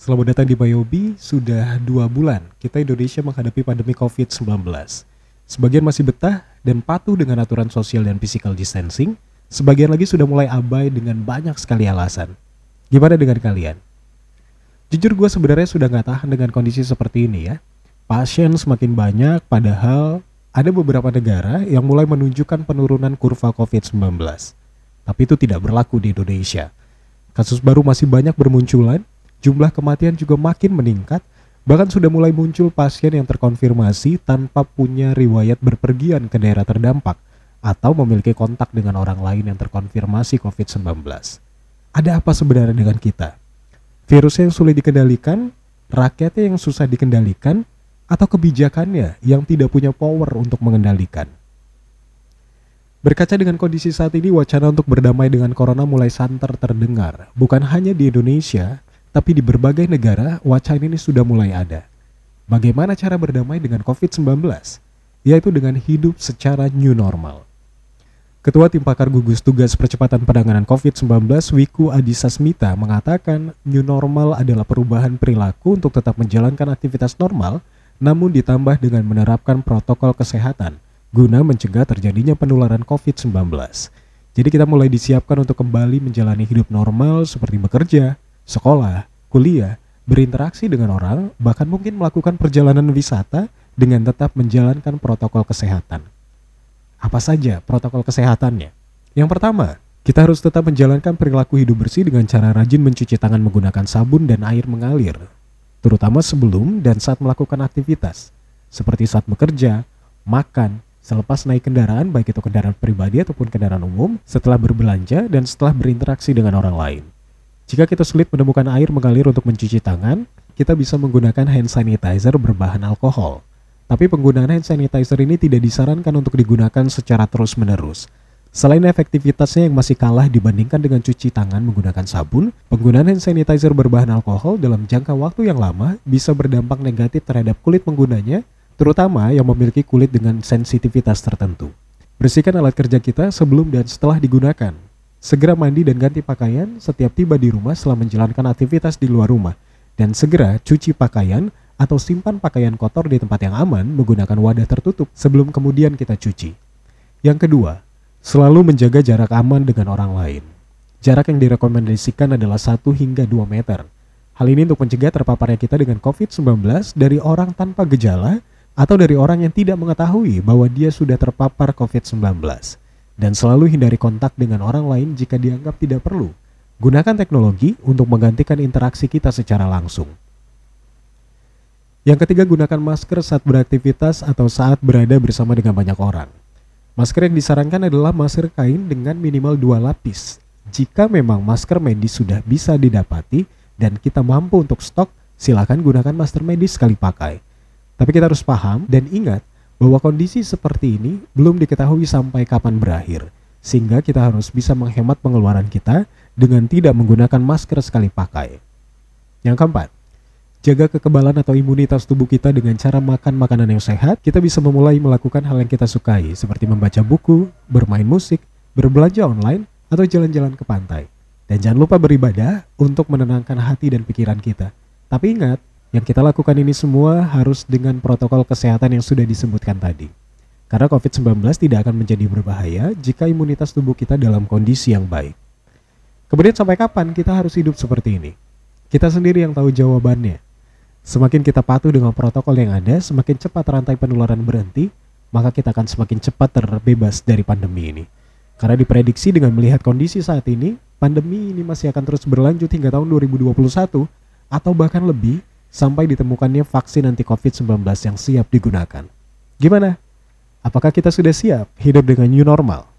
Selamat datang di Bayobi, sudah dua bulan kita Indonesia menghadapi pandemi COVID-19. Sebagian masih betah dan patuh dengan aturan sosial dan physical distancing, sebagian lagi sudah mulai abai dengan banyak sekali alasan. Gimana dengan kalian? Jujur gue sebenarnya sudah nggak tahan dengan kondisi seperti ini ya. Pasien semakin banyak padahal ada beberapa negara yang mulai menunjukkan penurunan kurva COVID-19. Tapi itu tidak berlaku di Indonesia. Kasus baru masih banyak bermunculan jumlah kematian juga makin meningkat, bahkan sudah mulai muncul pasien yang terkonfirmasi tanpa punya riwayat berpergian ke daerah terdampak atau memiliki kontak dengan orang lain yang terkonfirmasi COVID-19. Ada apa sebenarnya dengan kita? Virusnya yang sulit dikendalikan, rakyatnya yang susah dikendalikan, atau kebijakannya yang tidak punya power untuk mengendalikan? Berkaca dengan kondisi saat ini, wacana untuk berdamai dengan corona mulai santer terdengar, bukan hanya di Indonesia, tapi di berbagai negara, wacana ini sudah mulai ada. Bagaimana cara berdamai dengan COVID-19? Yaitu dengan hidup secara new normal. Ketua Tim Pakar Gugus Tugas Percepatan Penanganan COVID-19 Wiku Adhisa Smita mengatakan new normal adalah perubahan perilaku untuk tetap menjalankan aktivitas normal namun ditambah dengan menerapkan protokol kesehatan guna mencegah terjadinya penularan COVID-19. Jadi kita mulai disiapkan untuk kembali menjalani hidup normal seperti bekerja, sekolah, kuliah, berinteraksi dengan orang, bahkan mungkin melakukan perjalanan wisata dengan tetap menjalankan protokol kesehatan. Apa saja protokol kesehatannya? Yang pertama, kita harus tetap menjalankan perilaku hidup bersih dengan cara rajin mencuci tangan menggunakan sabun dan air mengalir, terutama sebelum dan saat melakukan aktivitas, seperti saat bekerja, makan, selepas naik kendaraan baik itu kendaraan pribadi ataupun kendaraan umum, setelah berbelanja dan setelah berinteraksi dengan orang lain. Jika kita sulit menemukan air mengalir untuk mencuci tangan, kita bisa menggunakan hand sanitizer berbahan alkohol. Tapi penggunaan hand sanitizer ini tidak disarankan untuk digunakan secara terus-menerus. Selain efektivitasnya yang masih kalah dibandingkan dengan cuci tangan menggunakan sabun, penggunaan hand sanitizer berbahan alkohol dalam jangka waktu yang lama bisa berdampak negatif terhadap kulit penggunanya, terutama yang memiliki kulit dengan sensitivitas tertentu. Bersihkan alat kerja kita sebelum dan setelah digunakan. Segera mandi dan ganti pakaian setiap tiba di rumah setelah menjalankan aktivitas di luar rumah. Dan segera cuci pakaian atau simpan pakaian kotor di tempat yang aman menggunakan wadah tertutup sebelum kemudian kita cuci. Yang kedua, selalu menjaga jarak aman dengan orang lain. Jarak yang direkomendasikan adalah 1 hingga 2 meter. Hal ini untuk mencegah terpaparnya kita dengan COVID-19 dari orang tanpa gejala atau dari orang yang tidak mengetahui bahwa dia sudah terpapar COVID-19 dan selalu hindari kontak dengan orang lain jika dianggap tidak perlu. Gunakan teknologi untuk menggantikan interaksi kita secara langsung. Yang ketiga, gunakan masker saat beraktivitas atau saat berada bersama dengan banyak orang. Masker yang disarankan adalah masker kain dengan minimal dua lapis. Jika memang masker medis sudah bisa didapati dan kita mampu untuk stok, silakan gunakan masker medis sekali pakai. Tapi kita harus paham dan ingat bahwa kondisi seperti ini belum diketahui sampai kapan berakhir, sehingga kita harus bisa menghemat pengeluaran kita dengan tidak menggunakan masker sekali pakai. Yang keempat, jaga kekebalan atau imunitas tubuh kita dengan cara makan makanan yang sehat. Kita bisa memulai melakukan hal yang kita sukai, seperti membaca buku, bermain musik, berbelanja online, atau jalan-jalan ke pantai. Dan jangan lupa beribadah untuk menenangkan hati dan pikiran kita. Tapi ingat, yang kita lakukan ini semua harus dengan protokol kesehatan yang sudah disebutkan tadi. Karena COVID-19 tidak akan menjadi berbahaya jika imunitas tubuh kita dalam kondisi yang baik. Kemudian sampai kapan kita harus hidup seperti ini? Kita sendiri yang tahu jawabannya. Semakin kita patuh dengan protokol yang ada, semakin cepat rantai penularan berhenti, maka kita akan semakin cepat terbebas dari pandemi ini. Karena diprediksi dengan melihat kondisi saat ini, pandemi ini masih akan terus berlanjut hingga tahun 2021 atau bahkan lebih sampai ditemukannya vaksin anti COVID-19 yang siap digunakan. Gimana? Apakah kita sudah siap hidup dengan new normal?